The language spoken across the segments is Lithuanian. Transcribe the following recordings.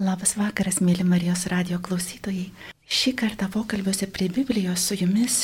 Labas vakaras, mėly Marijos radio klausytojai. Šį kartą pokalbiuose prie Biblijos su jumis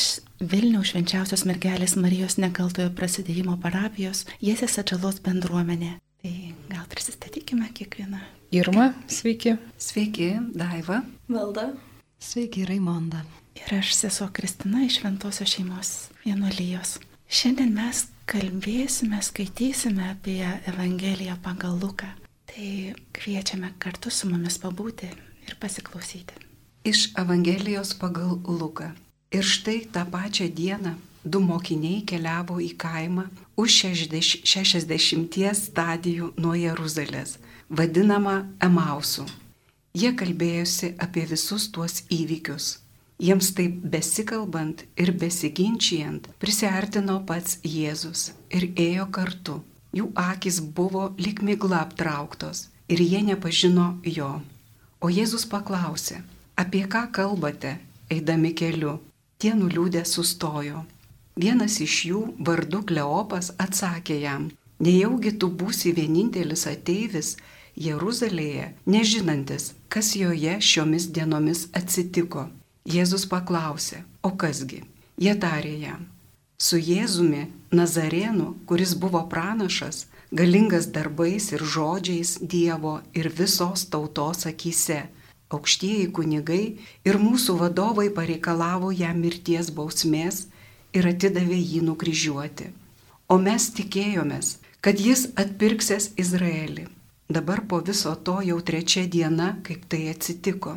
Vilniaus švenčiausios mergelės Marijos nekaltojo prasidėjimo parapijos Jėzės atžalos bendruomenė. Tai gal prisistatykime kiekvieną. Irma, sveiki. Sveiki, Daiva. Valda. Sveiki, Raimonda. Ir aš sesuo Kristina iš Šventosios šeimos vienuolijos. Šiandien mes kalbėsime, skaitysime apie Evangeliją pagal Luką. Tai kviečiame kartu su mumis pabūti ir pasiklausyti. Iš Evangelijos pagal Luką. Ir štai tą pačią dieną du mokiniai keliavo į kaimą už 60 stadijų nuo Jeruzalės, vadinamą Emausu. Jie kalbėjosi apie visus tuos įvykius. Jiems taip besikalbant ir besiginčijant prisartino pats Jėzus ir ėjo kartu jų akis buvo lik migla aptrauktos ir jie nepažino jo. O Jėzus paklausė, apie ką kalbate, eidami keliu. Tie nuliūdę sustojo. Vienas iš jų, vardu Kleopas, atsakė jam, nejaugi tu būsi vienintelis ateivis Jeruzalėje, nežinantis, kas joje šiomis dienomis atsitiko. Jėzus paklausė, o kasgi? Jie tarė jam, su Jėzumi Nazarėnu, kuris buvo pranašas, galingas darbais ir žodžiais Dievo ir visos tautos akise. Aukštieji kunigai ir mūsų vadovai pareikalavo jam mirties bausmės ir atidavė jį nukryžiuoti. O mes tikėjomės, kad jis atpirksės Izraelį. Dabar po viso to jau trečia diena, kaip tai atsitiko.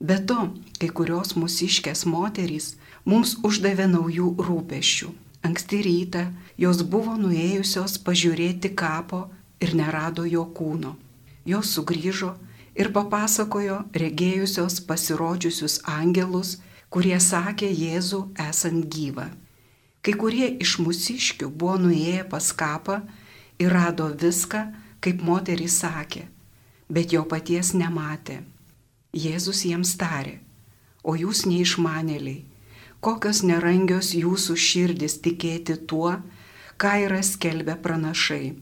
Be to, kai kurios mūsiškės moterys mums uždavė naujų rūpešių. Anksti rytą jos buvo nuėjusios pažiūrėti kapo ir nerado jo kūno. Jos sugrįžo ir papasakojo regėjusios pasirodžiusius angelus, kurie sakė Jėzų esant gyvą. Kai kurie iš mūsiškių buvo nuėję pas kapą ir rado viską, kaip moteris sakė, bet jo paties nematė. Jėzus jiems tarė, o jūs neišmanėliai, kokios nerangios jūsų širdis tikėti tuo, ką yra skelbę pranašai.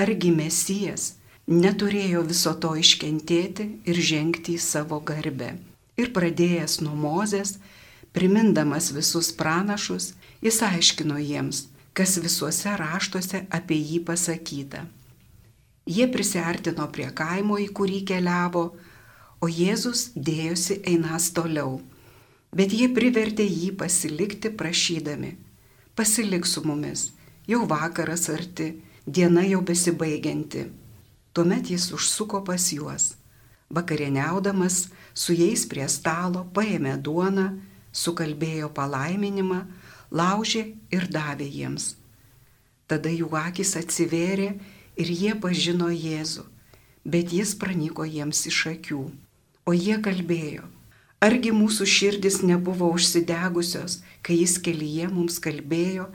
Argi mesijas neturėjo viso to iškentėti ir žengti į savo garbę. Ir pradėjęs nuo Mozės, primindamas visus pranašus, jis aiškino jiems, kas visuose raštuose apie jį pasakyta. Jie prisartino prie kaimo, į kurį keliavo, o Jėzus dėjosi einas toliau Bet jie privertė jį pasilikti prašydami, pasilik su mumis, jau vakaras arti, diena jau besibaigianti. Tuomet jis užsuko pas juos. Vakarieniaudamas su jais prie stalo paėmė duoną, sukalbėjo palaiminimą, laužė ir davė jiems. Tada jų akis atsivėrė ir jie pažino Jėzų, bet jis praniko jiems iš akių. O jie kalbėjo, Argi mūsų širdis nebuvo užsidegusios, kai jis kelyje mums kalbėjo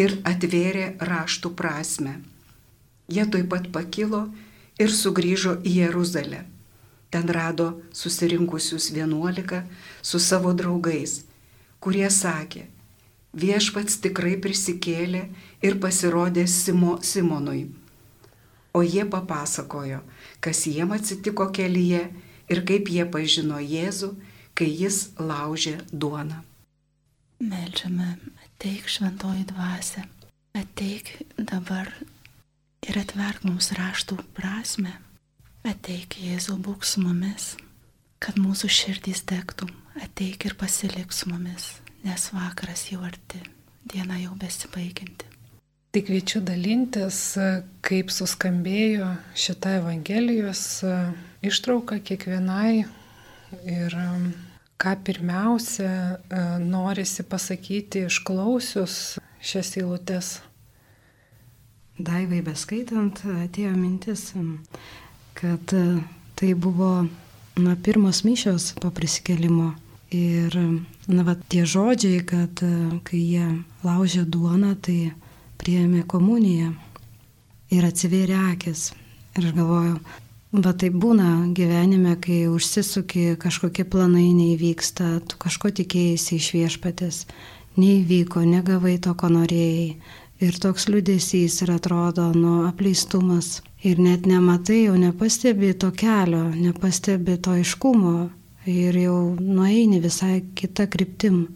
ir atvėrė raštų prasme. Jie taip pat pakilo ir sugrįžo į Jeruzalę. Ten rado susirinkusius vienuolika su savo draugais, kurie sakė, viešpats tikrai prisikėlė ir pasirodė Simo, Simonui. O jie papasakojo, kas jiem atsitiko kelyje ir kaip jie pažino Jėzų kai jis laužė duoną. Meldžiame, ateik šventoji dvasia, ateik dabar ir atverk mums raštų prasme. Ateik Jėzau, būk su mumis, kad mūsų širdys degtų, ateik ir pasilik su mumis, nes vakaras jau arti, diena jau besibaiginti. Tik kviečiu dalintis, kaip suskambėjo šitą Evangelijos ištrauką kiekvienai Ir ką pirmiausia e, norisi pasakyti išklausius šias eilutes. Daivai beskaitant atėjo mintis, kad e, tai buvo na, pirmos mišios po prisikelimo. Ir na, va, tie žodžiai, kad e, kai jie laužė duoną, tai priėmė komuniją ir atsivėrė akis. Ir aš galvoju, Bet tai būna gyvenime, kai užsisuki, kažkokie planai neįvyksta, tu kažko tikėjai iš viešpatės, neįvyko, negavai to, ko norėjai. Ir toks liudesys ir atrodo, nu, apleistumas. Ir net nematai, jau nepastebi to kelio, nepastebi to iškumo. Ir jau nueini visai kitą kryptim.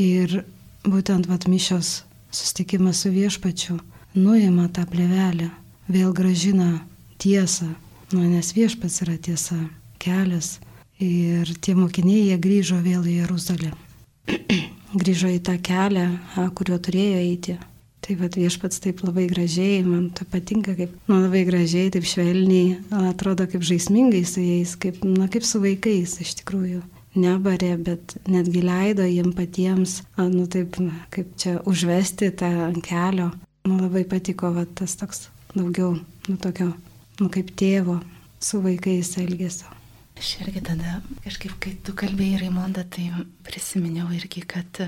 Ir būtent vat mišios susitikimas su viešpačiu nuima tą plevelę, vėl gražina tiesą, nu, nes viešpats yra tiesa, kelias. Ir tie mokiniai, jie grįžo vėl į Jeruzalę. grįžo į tą kelią, kuriuo turėjo eiti. Tai vad viešpats taip labai gražiai, man tai patinka, kaip, nu, labai gražiai, taip švelniai, atrodo kaip žaismingai su jais, kaip, na, kaip su vaikais iš tikrųjų. Nebarė, bet netgi leido jiem patiems, nu, taip, kaip čia užvesti tą ant kelio. Man labai patiko, va, tas toks daugiau, nu, tokio, nu, kaip tėvo su vaikais elgesio. Aš irgi tada kažkaip, kai tu kalbėjai Raimondą, tai prisiminiau irgi, kad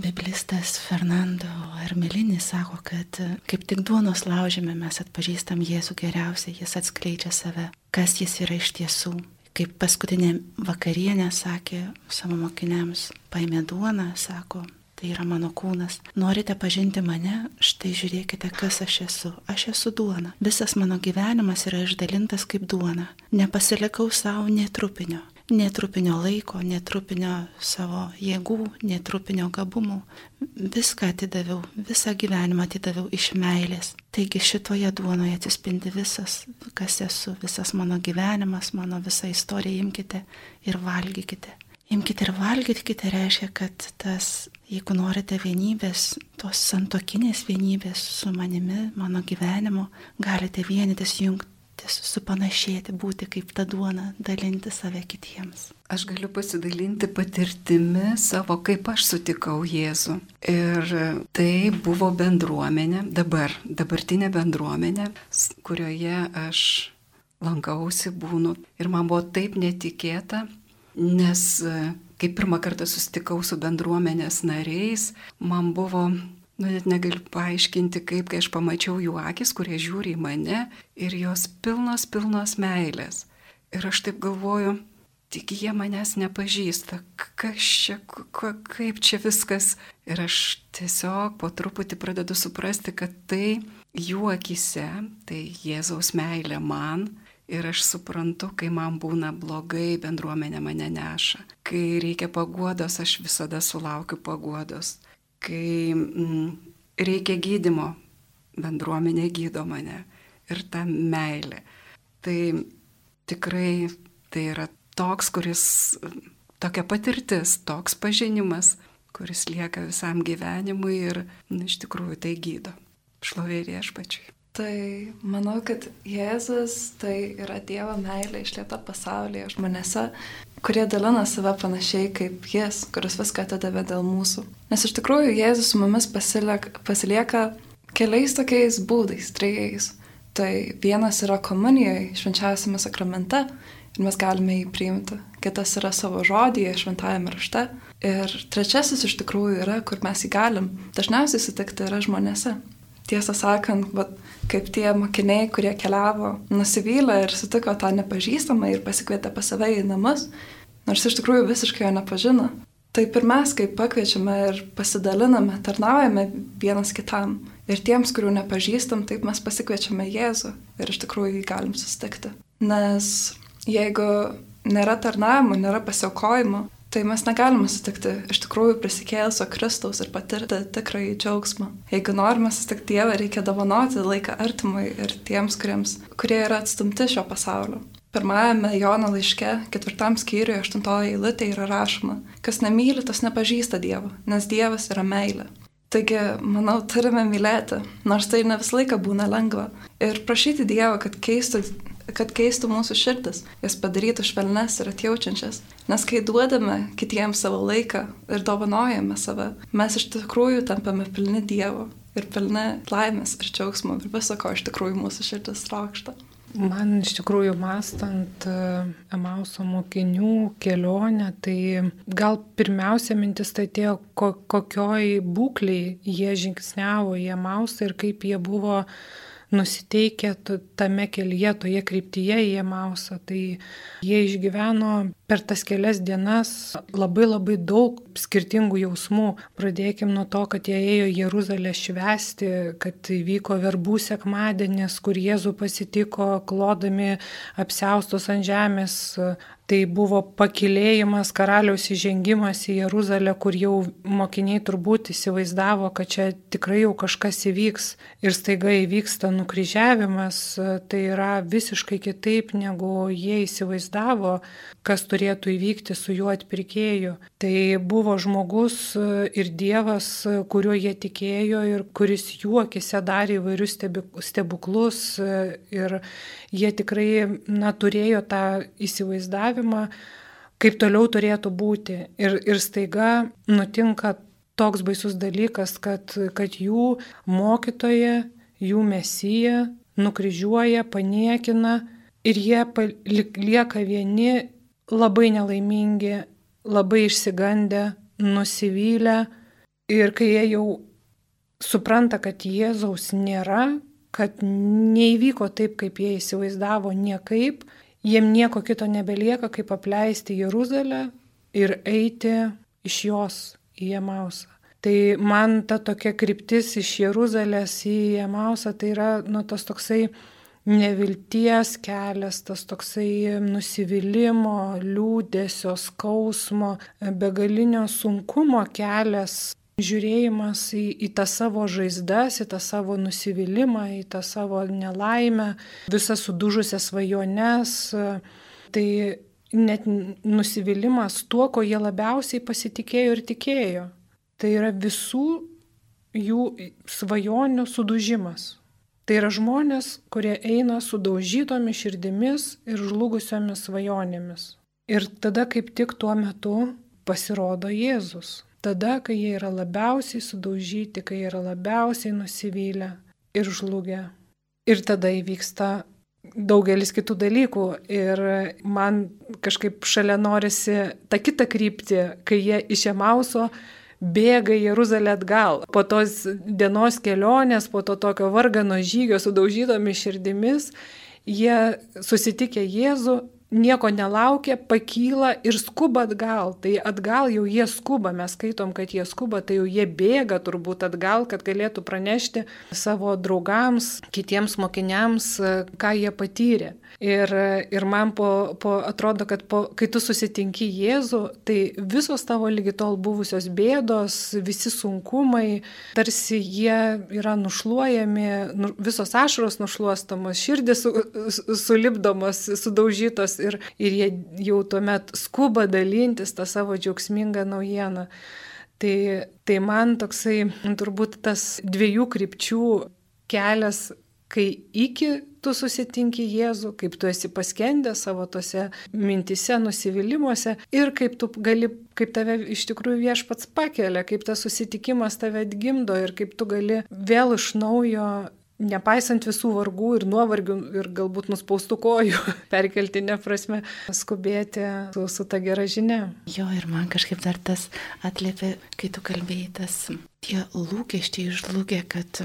Biblistas Fernando Armelinis sako, kad kaip tik duonos laužime mes atpažįstam Jėzų geriausiai, jis atskleidžia save, kas jis yra iš tiesų. Kaip paskutinė vakarienė sakė savo mokiniams, paėmė duoną, sako, tai yra mano kūnas. Norite pažinti mane, štai žiūrėkite, kas aš esu. Aš esu duona. Visas mano gyvenimas yra išdalintas kaip duona. Nepasilikau savo netrupinio netrupinio laiko, netrupinio savo jėgų, netrupinio gabumų. Viską atidaviau, visą gyvenimą atidaviau iš meilės. Taigi šitoje duonoje atsispindi visas, kas esu, visas mano gyvenimas, mano visa istorija, imkite ir valgykite. Imkite ir valgykite reiškia, kad tas, jeigu norite vienybės, tos santokinės vienybės su manimi, mano gyvenimu, galite vienytis, jungti supanašėti, būti kaip ta duona, dalinti save kitiems. Aš galiu pasidalinti patirtimi savo, kaip aš sutikau Jėzų. Ir tai buvo bendruomenė, dabar, dabartinė bendruomenė, kurioje aš lankausi, būnu. Ir man buvo taip netikėta, nes kai pirmą kartą susitikau su bendruomenės nariais, man buvo nu net negaliu paaiškinti, kaip, kai aš pamačiau jų akis, kurie žiūri į mane ir jos pilnos, pilnos meilės. Ir aš taip galvoju, tik jie manęs nepažįsta, kas čia, kaip čia viskas. Ir aš tiesiog po truputį pradedu suprasti, kad tai jų akise, tai Jėzaus meilė man. Ir aš suprantu, kai man būna blogai, bendruomenė mane neša. Kai reikia paguodos, aš visada sulaukiu paguodos kai mm, reikia gydimo, bendruomenė gydo mane ir ta meilė. Tai tikrai tai yra toks, kuris, tokia patirtis, toks pažinimas, kuris lieka visam gyvenimui ir nu, iš tikrųjų tai gydo. Šlovė viešpačiui. Tai manau, kad Jėzus tai yra Dievo meilė išlieta pasaulyje žmonėse kurie dalina save panašiai kaip Jis, kuris viską atidavė dėl mūsų. Nes iš tikrųjų Jėzus su mumis pasilieka, pasilieka keliais tokiais būdais, trejais. Tai vienas yra komunijoje, švenčiausiame sakramente ir mes galime jį priimti. Kitas yra savo žodyje, šventajame rašte. Ir trečiasis iš tikrųjų yra, kur mes jį galim dažniausiai sutikti yra žmonėse tiesą sakant, vat, kaip tie mokiniai, kurie keliavo, nusivylę ir sutiko tą nepažįstamą ir pasikvietė pas save į namus, nors iš tikrųjų visiškai jo nepažino. Taip ir mes, kaip pakviečiame ir pasidaliname, tarnaujame vienas kitam. Ir tiems, kurių nepažįstam, taip mes pasikviečiame Jėzų ir iš tikrųjų jį galim sustikti. Nes jeigu nėra tarnavimo, nėra pasiaukojimo, Tai mes negalime sutikti iš tikrųjų prisikėlusio Kristaus ir patirti tikrąjį džiaugsmą. Jeigu norime sutikti Dievą, reikia dovanoti laiką artimui ir tiems, kuriems, kurie yra atstumti šio pasaulio. Pirmajame Jono laiške, ketvirtam skyriuje, aštuntoje eilutė yra rašoma, kas nemyli, tas nepažįsta Dievo, nes Dievas yra meilė. Taigi, manau, turime mylėti, nors tai ne visą laiką būna lengva. Ir prašyti Dievo, kad keistų kad keistų mūsų širdis, jas padarytų švelnes ir atjaučiančias. Nes kai duodame kitiems savo laiką ir dovanojame save, mes iš tikrųjų tampame pilni Dievo ir pilni laimės ir džiaugsmo ir viso ko iš tikrųjų mūsų širdis trokšta. Man iš tikrųjų mastant e, Emauso mokinių kelionę, tai gal pirmiausia mintis tai atėjo, kokioj būkliai jie žingsniavo į Emausą ir kaip jie buvo nusiteikę tame kelyje, toje kryptyje į Emausą. Tai jie išgyveno per tas kelias dienas labai labai daug skirtingų jausmų. Pradėkim nuo to, kad jie ėjo Jeruzalę švesti, kad vyko verbų sekmadienis, kur Jėzų pasitiko klodami apsiaustos ant žemės Tai buvo pakilėjimas, karaliaus įžengimas į Jeruzalę, kur jau mokiniai turbūt įsivaizdavo, kad čia tikrai jau kažkas įvyks ir staiga įvyksta nukryžiavimas. Tai yra visiškai kitaip, negu jie įsivaizdavo, kas turėtų įvykti su juo atpirkėju. Tai buvo žmogus ir Dievas, kuriuo jie tikėjo ir kuris jų akise darė įvairius stebuklus ir jie tikrai na, turėjo tą įsivaizdavimą, kaip toliau turėtų būti. Ir, ir staiga nutinka toks baisus dalykas, kad, kad jų mokytoja, jų mesija nukryžiuoja, paniekina ir jie lieka vieni labai nelaimingi, labai išsigandę, nusivylę. Ir kai jie jau supranta, kad Jėzaus nėra, kad neįvyko taip, kaip jie įsivaizdavo, niekaip, Jiem nieko kito nebelieka, kaip apleisti Jeruzalę ir eiti iš jos į Emausą. Tai man ta tokia kryptis iš Jeruzalės į Emausą tai yra nu, tas toksai nevilties kelias, tas toksai nusivylimų, liūdėsio, skausmo, begalinio sunkumo kelias, žiūrėjimas į, į tą savo žaizdas, į tą savo nusivylimą, į tą savo nelaimę, visas sudužusias svajones, tai net nusivylimas tuo, ko jie labiausiai pasitikėjo ir tikėjo. Tai yra visų jų svajonių sudužimas. Tai yra žmonės, kurie eina sudaužytomis širdimis ir žlugusiomis svajonėmis. Ir tada kaip tik tuo metu pasirodo Jėzus tada, kai jie yra labiausiai sudaužyti, kai yra labiausiai nusivylę ir žlugę. Ir tada įvyksta daugelis kitų dalykų ir man kažkaip šalia norisi tą kitą kryptį, kai jie iš Emauso bėga į Jeruzalę atgal. Po tos dienos kelionės, po to tokio vargano žygio su daužytomis širdimis, jie susitikę Jėzų nieko nelaukia, pakyla ir skuba atgal. Tai atgal jau jie skuba, mes skaitom, kad jie skuba, tai jau jie bėga turbūt atgal, kad galėtų pranešti savo draugams, kitiems mokiniams, ką jie patyrė. Ir, ir man po, po, atrodo, kad po, kai tu susitinki Jėzų, tai visos tavo lygi tol buvusios bėdos, visi sunkumai, tarsi jie yra nušluojami, nu, visos ašaros nušluostamos, širdis su, su, sulipdomos, sudaužytos ir, ir jie jau tuomet skuba dalintis tą savo džiaugsmingą naujieną. Tai, tai man toksai turbūt tas dviejų krypčių kelias, kai iki tu susitinki Jėzų, kaip tu esi paskendęs savo tose mintise, nusivylimuose ir kaip tu gali, kaip tave iš tikrųjų viešpats pakelia, kaip tas susitikimas tave atgimdo ir kaip tu gali vėl iš naujo nepaisant visų vargų ir nuovargių ir galbūt nuspaustų kojų, perkeltinė prasme, skubėti su, su ta gera žinia. Jo, ir man kažkaip dar tas atlėpė, kai tu kalbėjai, tas tie lūkesčiai išlūkė, kad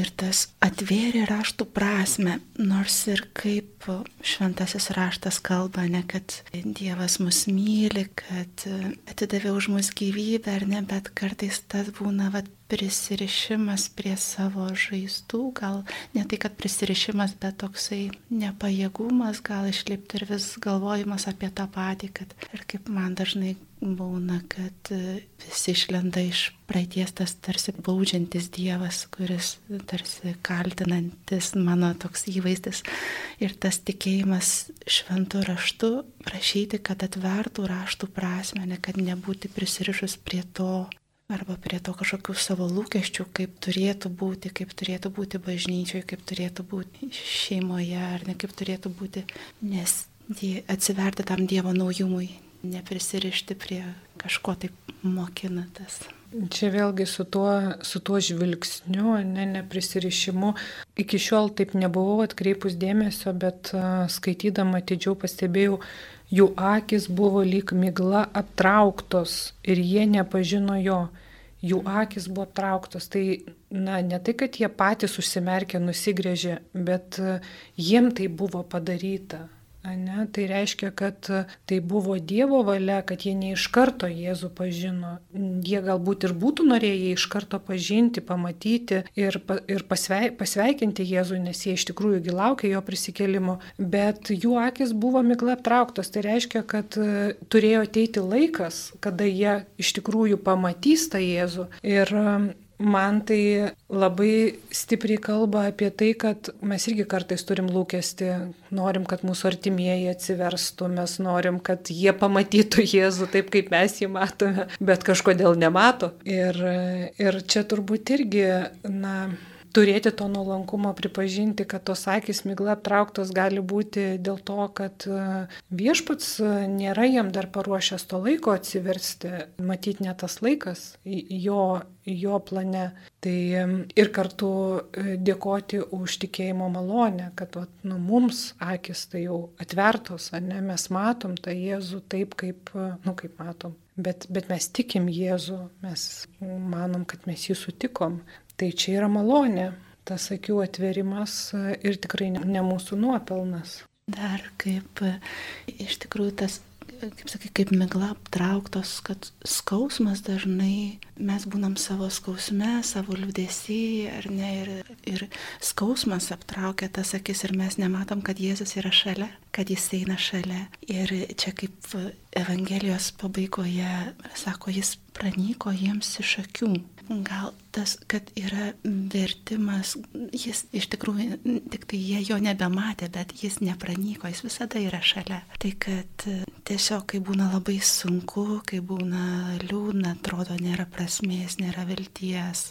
ir tas atvėrė raštų prasme, nors ir kaip šventasis raštas kalba, ne kad Dievas mus myli, kad atidavė už mus gyvybę ar ne, bet kartais tas būna vat, prisirišimas prie savo žaizdų, gal ne tai, kad prisirišimas, bet toksai nepajėgumas, gal išlipti ir vis galvojimas apie tą patį, kad ir kaip man dažnai būna, kad visi išlenda iš praeities tas tarsi baudžiantis Dievas, kuris tarsi kaltinantis mano toks įvaizdis ir tas tikėjimas šventų raštų, prašyti, kad atvertų raštų prasme, ne kad nebūti prisirišus prie to arba prie to kažkokių savo lūkesčių, kaip turėtų būti, kaip turėtų būti bažnyčioje, kaip turėtų būti šeimoje, ar ne kaip turėtų būti, nes atsiverti tam Dievo naujumui, neprisirišti prie kažko taip mokinatas. Čia vėlgi su tuo, su tuo žvilgsniu, ne, neprisirišimu. Iki šiol taip nebuvau atkreipus dėmesio, bet skaitydama atidžiau pastebėjau, jų akis buvo lyg migla aptrauktos ir jie nepažino jo. jų akis buvo aptrauktos. Tai, na, ne tai, kad jie patys užsimerkė, nusigrėžė, bet jiem tai buvo padaryta. Ne? Tai reiškia, kad tai buvo Dievo valia, kad jie ne iš karto Jėzų pažino. Jie galbūt ir būtų norėję iš karto pažinti, pamatyti ir, ir pasveik, pasveikinti Jėzų, nes jie iš tikrųjų gilaukia jo prisikelimo, bet jų akis buvo migla aptrauktos. Tai reiškia, kad turėjo ateiti laikas, kada jie iš tikrųjų pamatys tą Jėzų. Ir man tai labai stipriai kalba apie tai, kad mes irgi kartais turim lūkesti, norim, kad mūsų artimieji atsiverstų, mes norim, kad jie pamatytų Jėzų taip, kaip mes jį matome, bet kažkodėl nemato. Ir, ir čia turbūt irgi, na, turėti to nuolankumo, pripažinti, kad tos akis migla aptrauktos gali būti dėl to, kad e, viešpats e, nėra jam dar paruošęs to laiko atsiversti, matyti ne tas laikas jo, jo plane. Tai ir kartu e, dėkoti už tikėjimo malonę, kad vat, nu, mums akis tai jau atvertos, ne, mes matom tą Jėzų taip, kaip, nu, kaip matom. Bet, bet mes tikim Jėzų, mes manom, kad mes jį sutikom. Tai čia yra malonė, tas akių atverimas ir tikrai ne mūsų nuopelnas. Dar kaip iš tikrųjų tas kaip sakai, kaip migla aptrauktos, kad skausmas dažnai mes būnam savo skausme, savo liūdėsi, ar ne, ir, ir skausmas aptraukia tas akis ir mes nematom, kad Jėzus yra šalia, kad jis eina šalia. Ir čia kaip Evangelijos pabaigoje sako, jis pranyko jiems iš akių. Gal tas, kad yra vertimas, jis iš tikrųjų, tik tai jie jo nebematė, bet jis nepranyko, jis visada yra šalia. Tai kad tiesiog, kai būna labai sunku, kai būna liūdna, atrodo, nėra prasmės, nėra vilties,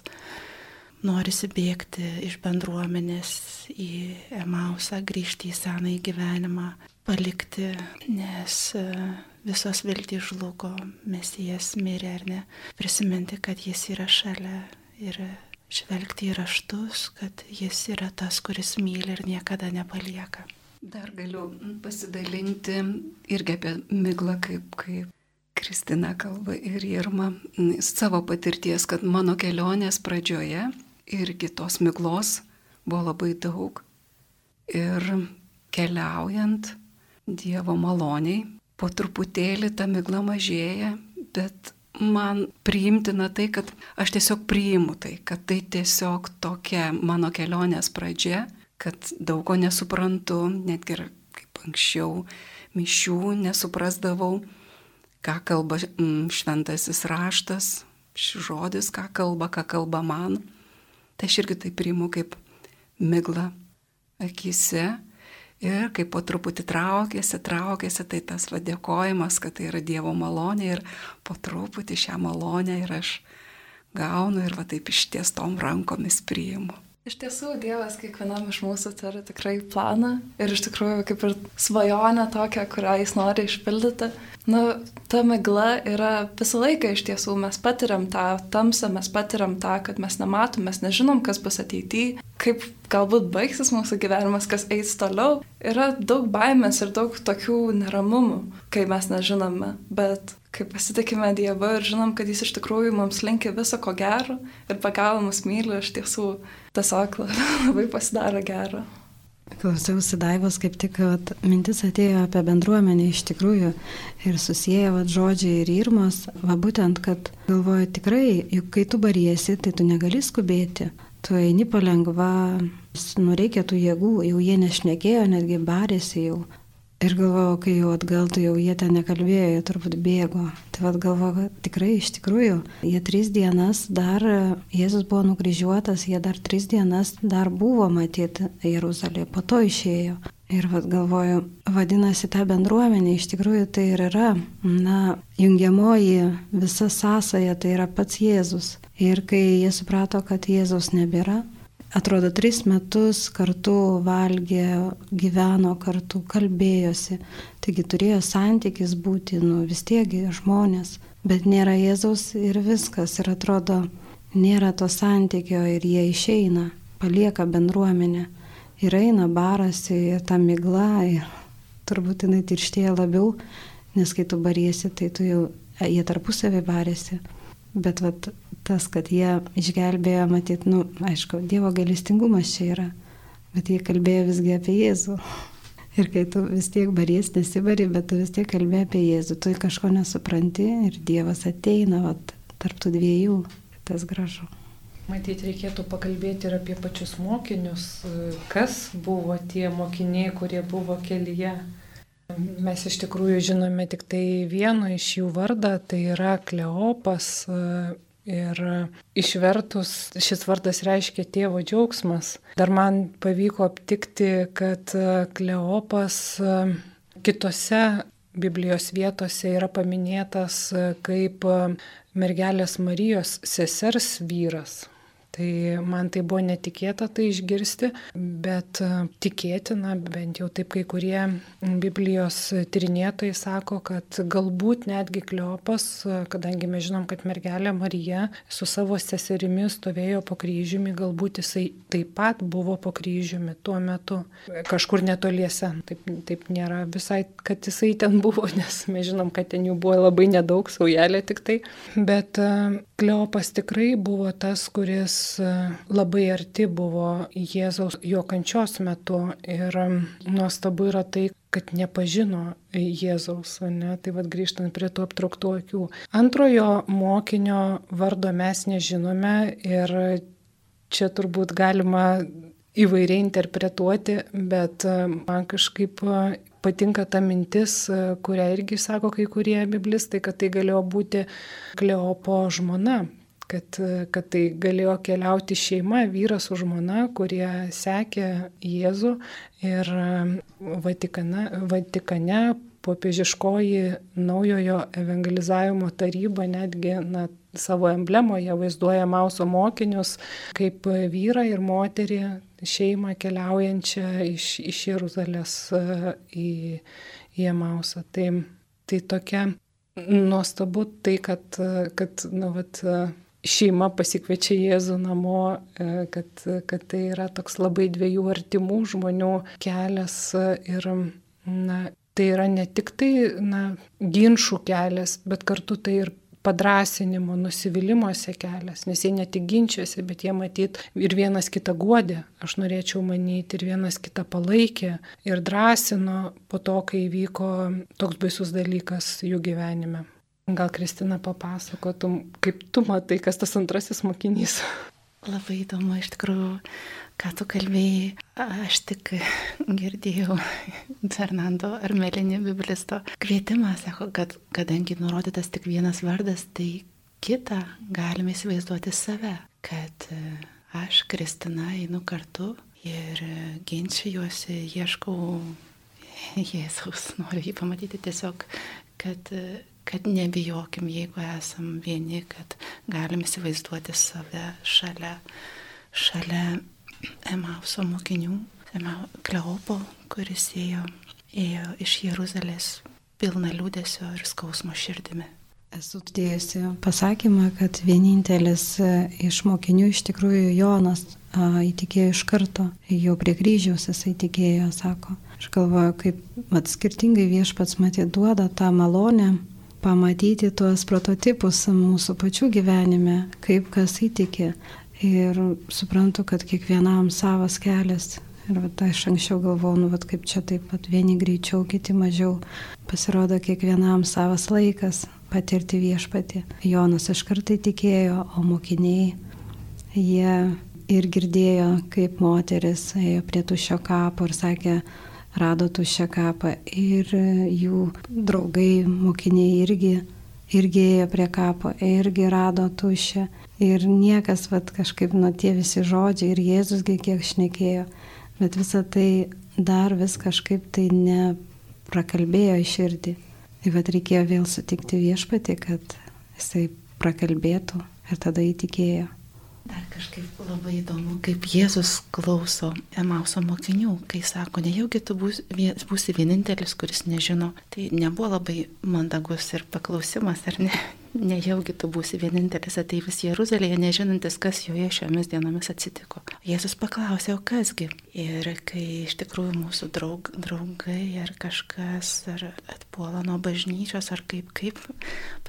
norisi bėgti iš bendruomenės į Emausą, grįžti į senąjį gyvenimą, palikti, nes visos viltys žlugo, mesijas mirė ar ne, prisiminti, kad jis yra šalia ir žvelgti į raštus, kad jis yra tas, kuris myli ir niekada nepalieka. Dar galiu pasidalinti irgi apie miglą, kaip, kaip Kristina kalba ir Irma, savo patirties, kad mano kelionės pradžioje irgi tos miglos buvo labai daug. Ir keliaujant Dievo maloniai, po truputėlį ta migla mažėja, bet man priimtina tai, kad aš tiesiog priimu tai, kad tai tiesiog tokia mano kelionės pradžia, kad daug ko nesuprantu, netgi ir kaip anksčiau mišių nesuprasdavau, ką kalba mm, šventasis raštas, šis žodis, ką kalba, ką kalba man. Tai aš irgi tai priimu kaip migla akise Ir kai po truputį traukėsi, traukėsi, tai tas vadėkojimas, kad tai yra Dievo malonė ir po truputį šią malonę ir aš gaunu ir va taip ištiestom rankomis priimu. Iš tiesų, Dievas kiekvienam iš mūsų turi tikrai planą ir iš tikrųjų kaip ir svajonę tokią, kurią jis nori išpildyti. Nu, ta migla yra visą laiką iš tiesų, mes patiriam tą tamsą, mes patiriam tą, kad mes nematom, mes nežinom, kas bus ateityje, kaip galbūt baigsis mūsų gyvenimas, kas eis toliau. Yra daug baimės ir daug tokių neramumų, kai mes nežinome, bet kai pasitikime Dievu ir žinom, kad Jis iš tikrųjų mums linkia viso ko gero ir pagavo mus myli, iš tiesų tiesiog labai pasidaro gero. Klausiausi Daivos, kaip tik vat, mintis atėjo apie bendruomenę iš tikrųjų ir susiję vat, žodžiai ir irmos, va būtent, kad galvoju tikrai, juk kai tu bariesi, tai tu negali skubėti tu eini palengva, nu reikia tų jėgų, jau jie nešnekėjo, netgi barėsi jau. Ir galvojau, kai jau atgal, tai jau jie ten nekalbėjo, jie turbūt bėgo. Tai vad galvoju, kad tikrai iš tikrųjų, jie tris dienas dar, Jėzus buvo nukryžiuotas, jie dar tris dienas dar buvo matyti Jeruzalėje, po to išėjo. Ir vad galvoju, vadinasi, ta bendruomenė iš tikrųjų tai ir yra, na, jungiamoji visa sąsaja, tai yra pats Jėzus. Ir kai jie suprato, kad Jėzaus nebėra, atrodo, tris metus kartu valgė, gyveno kartu, kalbėjosi, taigi turėjo santykis būti, nu vis tiekgi žmonės, bet nėra Jėzaus ir viskas, ir atrodo, nėra to santykio ir jie išeina, palieka bendruomenę. Ir eina barasi ir ta migla ir turbūt jinai tirštėja labiau, nes kai tu bariesi, tai tu jau, jie tarpusavį barėsi. Bet vat, tas, kad jie išgelbėjo, matyt, nu, aišku, Dievo galestingumas čia yra, bet jie kalbėjo visgi apie Jėzų. Ir kai tu vis tiek baries, nesibari, bet tu vis tiek kalbė apie Jėzų, tu kažko nesupranti ir Dievas ateina vat, tarptų dviejų, tas gražu. Matyt, reikėtų pakalbėti ir apie pačius mokinius, kas buvo tie mokiniai, kurie buvo kelyje Mes iš tikrųjų žinome tik tai vieno iš jų vardą, tai yra Kleopas. Ir išvertus šis vardas reiškia tėvo džiaugsmas. Dar man pavyko aptikti, kad Kleopas kitose Biblijos vietose yra paminėtas kaip mergelės Marijos sesers vyras. Tai man tai buvo netikėta tai išgirsti, bet e, tikėtina, bent jau taip kai kurie Biblijos tyrinėtojai sako, kad galbūt netgi Kleopas, e, kadangi mes žinom, kad mergelė Marija su savo seserimi stovėjo po kryžiumi, galbūt jisai taip pat buvo po kryžiumi tuo metu, kažkur netoliese. Taip, taip nėra visai, kad jisai ten buvo, nes mes žinom, kad ten jų buvo labai nedaug, saujelė tik tai. Bet e, Kleopas tikrai buvo tas, kuris labai arti buvo Jėzaus jo kančios metu ir nuostabu yra tai, kad nepažino Jėzaus, ne? tai vad grįžtant prie tų aptrauktų akių. Antrojo mokinio vardo mes nežinome ir čia turbūt galima įvairiai interpretuoti, bet man kažkaip patinka ta mintis, kurią irgi sako kai kurie biblistai, kad tai galėjo būti Kleopo žmona, kad, kad tai galėjo keliauti šeima, vyras su žmona, kurie sekė Jėzų ir Vatikane, Vatikane popiežiškoji naujojo evangelizavimo taryba netgi na, savo emblemoje vaizduoja Mauso mokinius kaip vyrą ir moterį šeimą keliaujančią iš, iš Jeruzalės į, į Mausą. Tai, tai tokia nuostabu tai, kad, kad nu, vat, šeima pasikviečia Jėzų namo, e, kad, kad tai yra toks labai dviejų artimų žmonių kelias ir na, tai yra ne tik tai na, ginčių kelias, bet kartu tai ir padrasinimo, nusivylimuose kelias, nes jie ne tik ginčiasi, bet jie matyt ir vienas kitą guodė, aš norėčiau manyti, ir vienas kitą palaikė ir drąsino po to, kai vyko toks baisus dalykas jų gyvenime. Gal Kristina papasakotum, kaip tu matai, kas tas antrasis mokinys? Labai įdomu, iš tikrųjų, ką tu kalbėjai. Aš tik girdėjau Fernando Armelinį biblisto kvietimą, sako, kad kadangi nurodytas tik vienas vardas, tai kitą galime įsivaizduoti save, kad e, aš, Kristina, einu kartu ir ginčijuosi, ieškau Jėzaus, noriu jį pamatyti tiesiog, kad e, kad nebijokim, jeigu esam vieni, kad galim įsivaizduoti save šalia, šalia Emauso mokinių, Kleopo, kuris ėjo, ėjo iš Jeruzalės pilna liūdėsio ir skausmo širdimi. Esu dėjusi pasakymą, kad vienintelis e, iš mokinių iš tikrųjų Jonas a, įtikėjo iš karto, jau prie kryžiaus jisai tikėjo, sako. Aš galvoju, kaip mat, skirtingai viešpats matė duoda tą malonę pamatyti tuos prototipus mūsų pačių gyvenime, kaip kas įtikė. Ir suprantu, kad kiekvienam savas kelias. Ir vat, aš anksčiau galvojau, nu, vat, kaip čia taip pat vieni greičiau, kiti mažiau. Pasirodo, kiekvienam savas laikas patirti viešpatį. Jonas iš kartai tikėjo, o mokiniai, jie ir girdėjo, kaip moteris ėjo prie tušio kapo ir sakė, rado tuščią kapą ir jų draugai, mokiniai irgi, irgi ėjo prie kapo, irgi rado tuščią. Ir niekas, vad kažkaip, nuo tie visi žodžiai ir Jėzusgi kiek šnekėjo, bet visa tai dar vis kažkaip tai neprakalbėjo į širdį. Tai vad reikėjo vėl sutikti viešpatį, kad jisai prakalbėtų ir tada įtikėjo. Dar kažkaip labai įdomu, kaip Jėzus klauso Emauso mokinių, kai sako, nejaugi tu būsi, vienintelis, kuris nežino. Tai nebuvo labai mandagus ir paklausimas, ar ne? nejaugi tu būsi vienintelis ateivis Jeruzalėje, nežinantis, kas joje šiomis dienomis atsitiko. Jėzus paklausė, o kasgi? Ir kai iš tikrųjų mūsų draug, draugai ar kažkas ar atpuola nuo bažnyčios, ar kaip, kaip,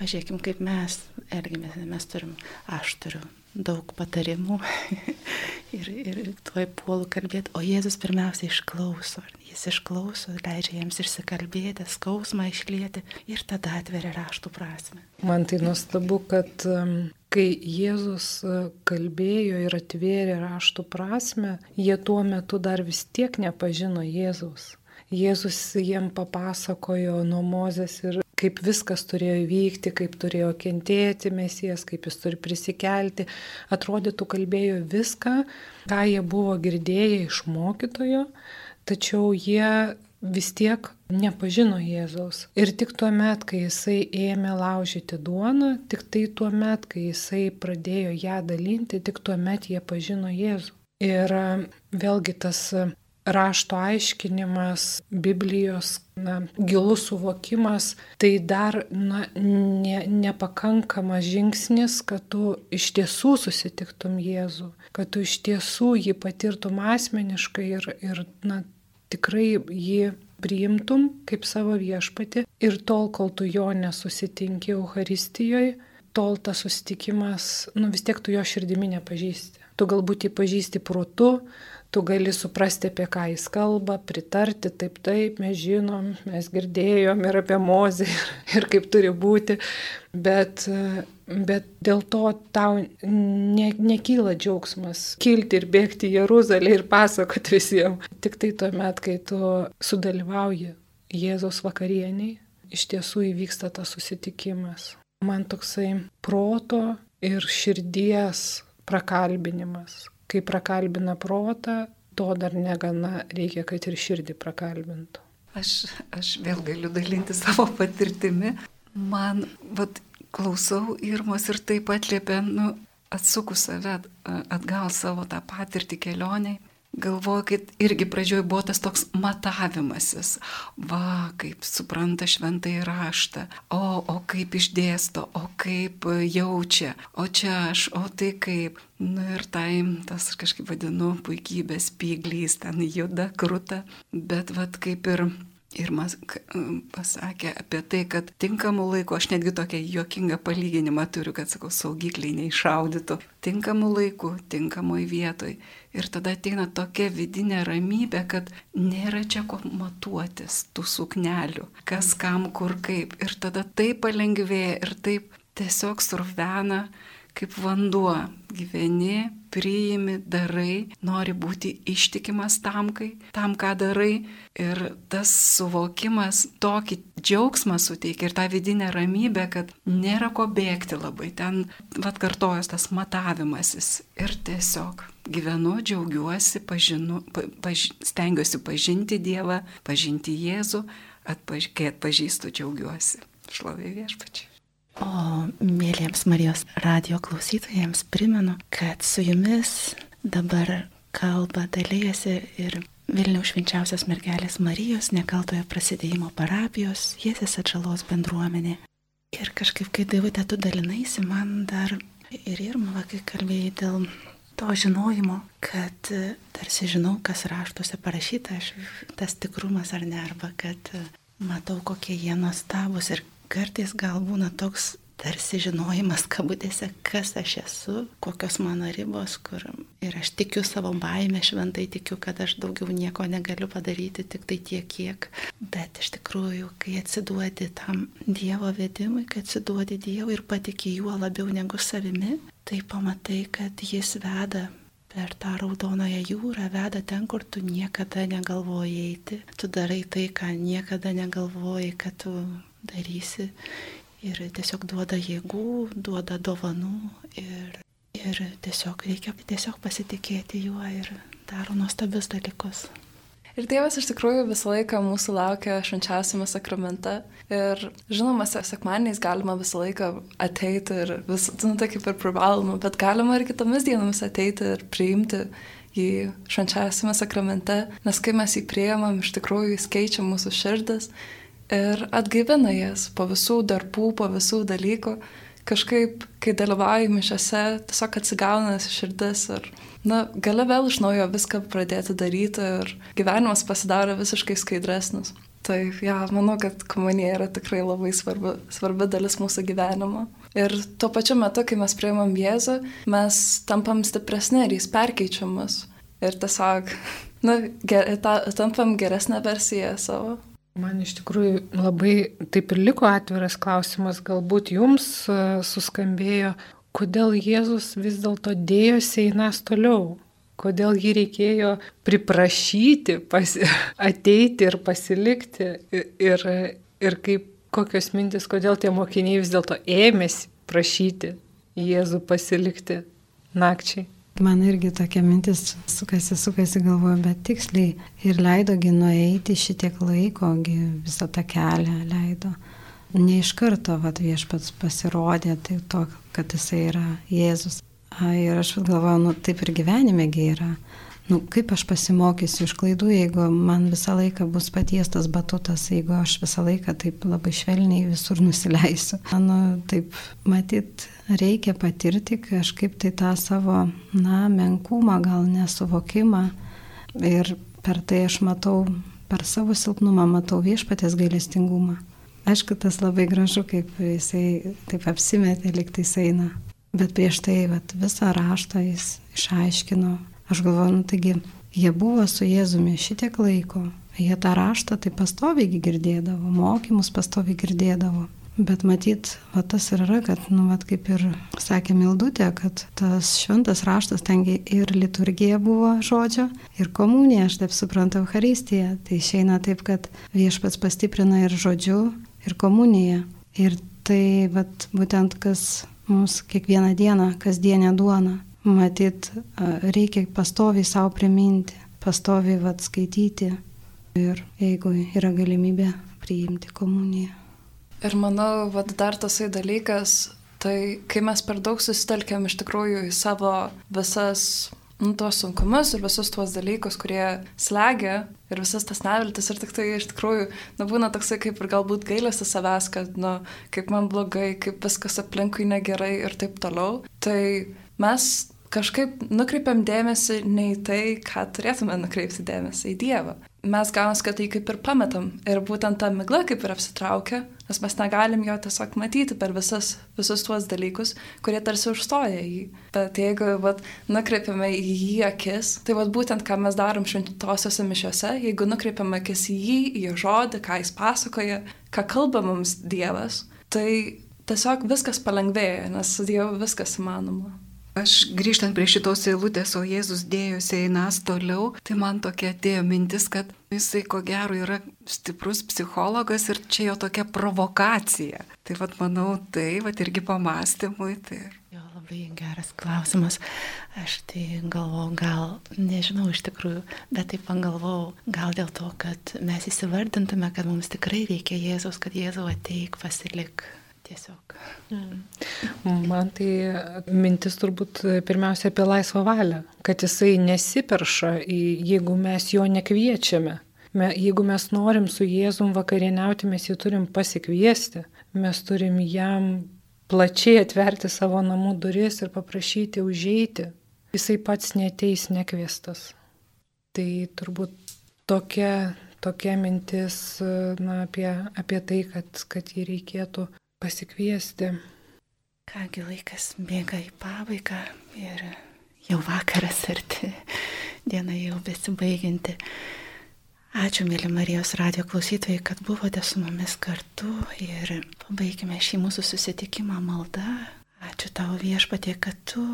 pažiūrėkim, kaip mes elgiamės, mes turim, aš turiu daug patarimų ir, ir tuoj puolu kalbėti, o Jėzus pirmiausia išklauso. Jis išklauso, leidžia jiems išsikalbėti, skausmą išlieti ir tada atveria raštų prasme. Man tai nuostabu, kad kai Jėzus uh, kalbėjo ir atvėrė raštų prasme, jie tuo metu dar vis tiek nepažino Jėzus. Jėzus jiem papasakojo nuo Mozės ir kaip viskas turėjo įvykti, kaip turėjo kentėti mesijas, kaip jis turi prisikelti. Atrodytų kalbėjo viską, ką jie buvo girdėję iš mokytojo, tačiau jie vis tiek nepažino Jėzaus. Ir tik tuo met, kai jisai ėmė laužyti duoną, tik tai tuo met, kai jisai pradėjo ją dalinti, tik tuo met jie pažino Jėzų. Ir vėlgi tas rašto aiškinimas, Biblijos na, gilus suvokimas, tai dar na, ne, nepakankamas žingsnis, kad tu iš tiesų susitiktum Jėzų, kad tu iš tiesų jį patirtum asmeniškai ir, ir na, tikrai jį priimtum kaip savo viešpati. Ir tol, kol tu jo nesusitinki Euharistijoje, tol tas susitikimas, nu vis tiek tu jo širdimi nepažįsti. Tu galbūt jį pažįsti protu, tu gali suprasti, apie ką jis kalba, pritarti, taip, taip, mes žinom, mes girdėjom ir apie mozę, ir, kaip turi būti, bet, bet dėl to tau ne, nekyla džiaugsmas kilti ir bėgti į Jeruzalę ir pasakoti visiems. Tik tai tuo met, kai tu sudalyvauji Jėzaus vakarieniai, iš tiesų įvyksta tas susitikimas. Man toksai proto ir širdies prakalbinimas, kai prakalbina protą, to dar negana, reikia, kad ir širdį prakalbintų. Aš, aš vėl galiu dalinti savo patirtimi. Man, vad, klausau Irmos ir taip atliepia, nu, atsukus save atgal savo tą patirtį kelioniai galvoju, kad irgi pradžioj buvo tas toks matavimasis. Va, kaip supranta šventai raštą, o, o kaip išdėsto, o kaip jaučia, o čia aš, o tai kaip. Nu, ir tai, tas kažkaip vadinu, puikybės pyglys, ten juda, krūta, bet vad kaip ir Ir man pasakė apie tai, kad tinkamų laikų, aš netgi tokią juokingą palyginimą turiu, kad, sakau, saugikliai neišaudytų. Tinkamų laikų, tinkamoj vietoj. Ir tada ateina tokia vidinė ramybė, kad nėra čia ko matuotis tų suknelių, kas kam kur kaip. Ir tada taip palengvėja ir taip tiesiog survena kaip vanduo. Gyveni, priimi, darai, nori būti ištikimas tam, kai, tam, ką darai. Ir tas suvokimas tokį džiaugsmą suteikia ir tą vidinę ramybę, kad nėra ko bėgti labai. Ten, vad kartojas tas matavimasis. Ir tiesiog gyvenu, džiaugiuosi, pažinu, paž, stengiuosi pažinti Dievą, pažinti Jėzų, atpaž, kai atpažįstu, džiaugiuosi. Šlovė viešpačiai. O mėlyjams Marijos radio klausytojams primenu, kad su jumis dabar kalba dalyjasi ir Vilniaus švenčiausios mergelės Marijos nekaltojo prasidėjimo parapijos Jėzės atžalos bendruomenė. Ir kažkaip, kai Dievute tu dalinaisi, man dar ir Irma, kai kalbėjai dėl to žinojimo, kad tarsi žinau, kas raštuose parašyta, aš, tas tikrumas ar ne, arba kad matau, kokie jie nuostabus ir kartais gal būna toks tarsi žinojimas kabutėse, kas aš esu, kokios mano ribos, kur ir aš tikiu savo baimę, šventai tikiu, kad aš daugiau nieko negaliu padaryti, tik tai tiek, kiek. Bet iš tikrųjų, kai atsiduodi tam Dievo vedimui, kai atsiduodi Dievui ir patikė juo labiau negu savimi, tai pamatai, kad Jis veda per tą raudonoją jūrą, veda ten, kur tu niekada negalvoji eiti. Tu darai tai, ką niekada negalvoji, kad tu darysi ir tiesiog duoda jėgų, duoda dovanų ir, ir tiesiog reikia tiesiog pasitikėti juo ir daro nuostabius dalykus. Ir Dievas iš tikrųjų visą laiką mūsų laukia švenčiausiame sakramente. Ir žinoma, sekmaniais galima visą laiką ateiti ir vis, nu, tai kaip ir privaloma, bet galima ir kitomis dienomis ateiti ir priimti jį švenčiausiame sakramente, nes kai mes jį priemam, iš tikrųjų jis keičia mūsų širdis ir atgaivina jas po visų darbų, po visų dalykų, kažkaip, kai dalyvauju mišiose, tiesiog atsigauna širdis ir, na, gali vėl iš naujo viską pradėti daryti ir gyvenimas pasidaro visiškai skaidresnis. Tai, ja, manau, kad komunija yra tikrai labai svarbi, svarbi dalis mūsų gyvenimo. Ir tuo pačiu metu, kai mes prieimam Jėzų, mes tampam stipresni ir jis perkeičia mus. Ir tiesiog, na, ger, ta, tampam geresnę versiją savo. Man iš tikrųjų labai taip ir liko atviras klausimas, galbūt jums e, suskambėjo, kodėl Jėzus vis dėlto dėjosi į nas toliau, kodėl jį reikėjo priprašyti, pasi, ateiti ir pasilikti ir, ir kaip, kokios mintis, kodėl tie mokiniai vis dėlto ėmėsi prašyti Jėzų pasilikti nakčiai. Man irgi tokia mintis sukasi, sukasi galvoju, bet tiksliai ir leidogi nueiti šitiek laiko, visą tą kelią leido. Ne iš karto vat, viešpats pasirodė, tai to, kad jisai yra Jėzus. Ir aš galvoju, nu taip ir gyvenimegi yra nu, kaip aš pasimokysiu iš klaidų, jeigu man visą laiką bus patiestas batutas, jeigu aš visą laiką taip labai švelniai visur nusileisiu. Nu, taip, matyt, reikia patirti kažkaip tai tą savo, na, menkumą, gal nesuvokimą. Ir per tai aš matau, per savo silpnumą matau viešpatės gailestingumą. Aišku, tas labai gražu, kaip jisai taip apsimetė, liktai eina. Bet prieš tai vat, visą raštą jis išaiškino, Aš galvoju, nu taigi jie buvo su Jėzumi šitiek laiko, jie tą raštą tai pastoviai girdėdavo, mokymus pastoviai girdėdavo. Bet matyt, va tas ir yra, kad, nu, va kaip ir sakė Mildutė, kad tas šventas raštas tengi ir liturgija buvo žodžio, ir komunija, aš taip suprantu, Euharistija. Tai išeina taip, kad viešpats pastiprina ir žodžiu, ir komuniją. Ir tai, va, būtent kas mums kiekvieną dieną, kasdienę duoną. Matyt, reikia pastoviai savo priminti, pastoviai vat skaityti ir jeigu yra galimybė priimti komuniją. Ir manau, vat dar tasai dalykas, tai kai mes per daug susitelkiam iš tikrųjų į savo visas nu, tuos sunkumus ir visus tuos dalykus, kurie slegia ir visas tas neviltis ir tik tai iš tikrųjų, nu, būna toksai kaip ir galbūt gailesi savęs, kad, nu, kaip man blogai, kaip viskas aplinkui negerai ir taip toliau. Tai mes kažkaip nukreipiam dėmesį ne į tai, ką turėtume nukreipti dėmesį, į Dievą. Mes gaunasi, kad tai kaip ir pametam ir būtent ta migla kaip ir apsitraukia, nes mes negalim jo tiesiog matyti per visas, visus tuos dalykus, kurie tarsi užstoja jį. Bet jeigu vat, nukreipiame į jį akis, tai vat, būtent ką mes darom šventosiuose mišiuose, jeigu nukreipiame akis į jį, į jo žodį, ką jis pasakoja, ką kalba mums Dievas, tai tiesiog viskas palengvėja, nes Dievu viskas įmanoma. Aš grįžtant prie šitos eilutės, o Jėzus dėjosi einas toliau, tai man tokia atėjo mintis, kad jisai ko gero yra stiprus psichologas ir čia jo tokia provokacija. Tai vad manau, tai vad irgi pamastymui. Tai... Jo, labai geras klausimas. Aš tai galvoju, gal, nežinau iš tikrųjų, bet taip pagalvojau, gal dėl to, kad mes įsivardintume, kad mums tikrai reikia Jėzaus, kad Jėzau ateik, pasilik tiesiog. Mm. Man tai mintis turbūt pirmiausia apie laisvą valią, kad jisai nesiperša, jeigu mes jo nekviečiame. Jeigu mes norim su Jėzum vakarieniauti, mes jį turim pasikviesti, mes turim jam plačiai atverti savo namų duris ir paprašyti užeiti. Jisai pats neteis nekviestas. Tai turbūt tokia, tokia mintis na, apie, apie tai, kad, kad jį reikėtų pasikviesti. Kągi laikas bėga į pabaigą ir jau vakaras arti, diena jau besibaiginti. Ačiū, mėly Marijos radio klausytojai, kad buvote su mumis kartu ir pabaigime šį mūsų susitikimą maldą. Ačiū tau viešpatie, kad tu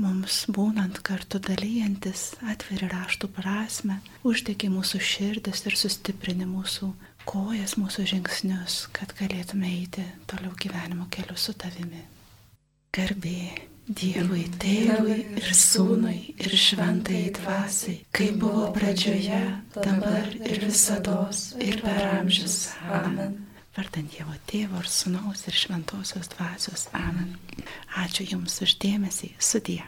mums būnant kartu dalyjantis atveri raštų prasme, uždegi mūsų širdis ir sustiprini mūsų kojas, mūsų žingsnius, kad galėtume eiti toliau gyvenimo keliu su tavimi. Garbė Dievui, Tėvui ir Sūnui ir Šventai Dvasiai, kaip buvo pradžioje, dabar ir visada ir per amžius. Amen. Vardant Dievo Tėvo ir Sūnaus ir Šventosios Dvasios. Amen. Ačiū Jums uždėmesį. Sudie.